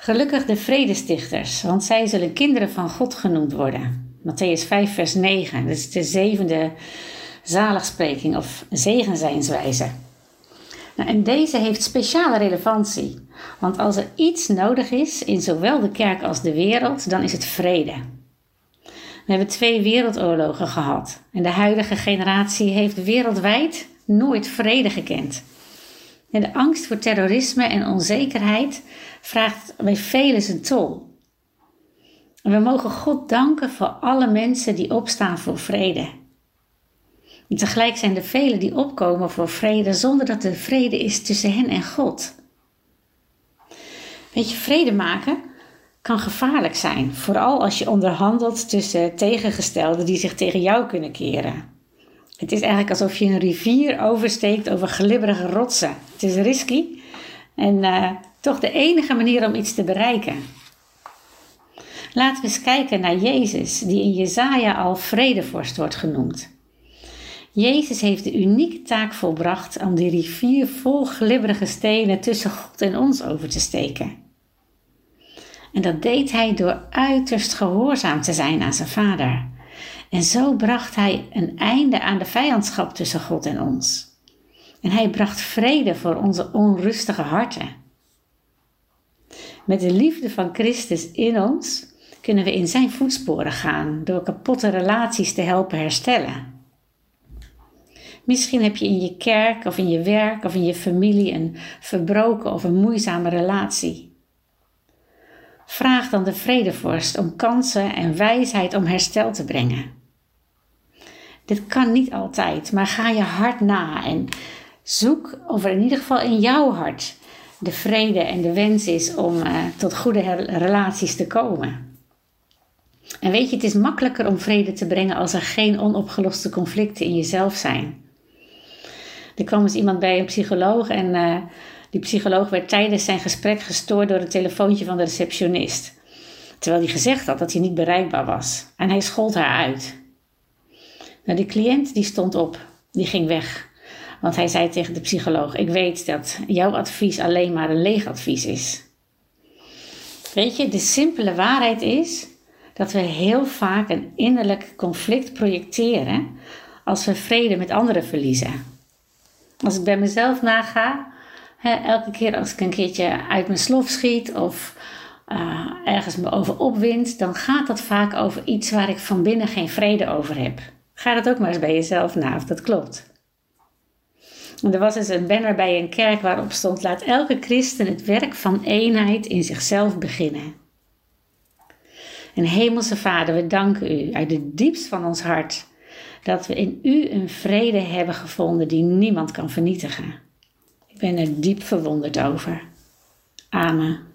Gelukkig de vredestichters, want zij zullen kinderen van God genoemd worden. Matthäus 5, vers 9. Dat is de zevende zaligspreking of zegenzijnswijze. Nou, en deze heeft speciale relevantie, want als er iets nodig is in zowel de kerk als de wereld, dan is het vrede. We hebben twee wereldoorlogen gehad en de huidige generatie heeft wereldwijd nooit vrede gekend. De angst voor terrorisme en onzekerheid vraagt bij velen zijn tol. En we mogen God danken voor alle mensen die opstaan voor vrede. Tegelijk zijn er velen die opkomen voor vrede zonder dat er vrede is tussen hen en God. Weet je, vrede maken kan gevaarlijk zijn, vooral als je onderhandelt tussen tegengestelden die zich tegen jou kunnen keren. Het is eigenlijk alsof je een rivier oversteekt over glibberige rotsen. Het is risky en uh, toch de enige manier om iets te bereiken. Laten we eens kijken naar Jezus, die in Jesaja al vredevorst wordt genoemd. Jezus heeft de unieke taak volbracht om die rivier vol glibberige stenen tussen God en ons over te steken. En dat deed hij door uiterst gehoorzaam te zijn aan zijn Vader. En zo bracht hij een einde aan de vijandschap tussen God en ons. En hij bracht vrede voor onze onrustige harten. Met de liefde van Christus in ons kunnen we in zijn voetsporen gaan door kapotte relaties te helpen herstellen. Misschien heb je in je kerk of in je werk of in je familie een verbroken of een moeizame relatie. Vraag dan de vredevorst om kansen en wijsheid om herstel te brengen. Dit kan niet altijd, maar ga je hart na en zoek of er in ieder geval in jouw hart de vrede en de wens is om uh, tot goede relaties te komen. En weet je, het is makkelijker om vrede te brengen als er geen onopgeloste conflicten in jezelf zijn. Er kwam eens iemand bij een psycholoog en uh, die psycholoog werd tijdens zijn gesprek gestoord door het telefoontje van de receptionist. Terwijl hij gezegd had dat hij niet bereikbaar was. En hij schold haar uit. Nou, de cliënt die stond op, die ging weg. Want hij zei tegen de psycholoog: Ik weet dat jouw advies alleen maar een leeg advies is. Weet je, de simpele waarheid is dat we heel vaak een innerlijk conflict projecteren als we vrede met anderen verliezen. Als ik bij mezelf naga, elke keer als ik een keertje uit mijn slof schiet of uh, ergens me over opwind, dan gaat dat vaak over iets waar ik van binnen geen vrede over heb. Ga dat ook maar eens bij jezelf na of dat klopt. er was eens een banner bij een kerk waarop stond: Laat elke christen het werk van eenheid in zichzelf beginnen. En Hemelse Vader, we danken u uit de diepst van ons hart dat we in u een vrede hebben gevonden die niemand kan vernietigen. Ben er diep verwonderd over. Amen.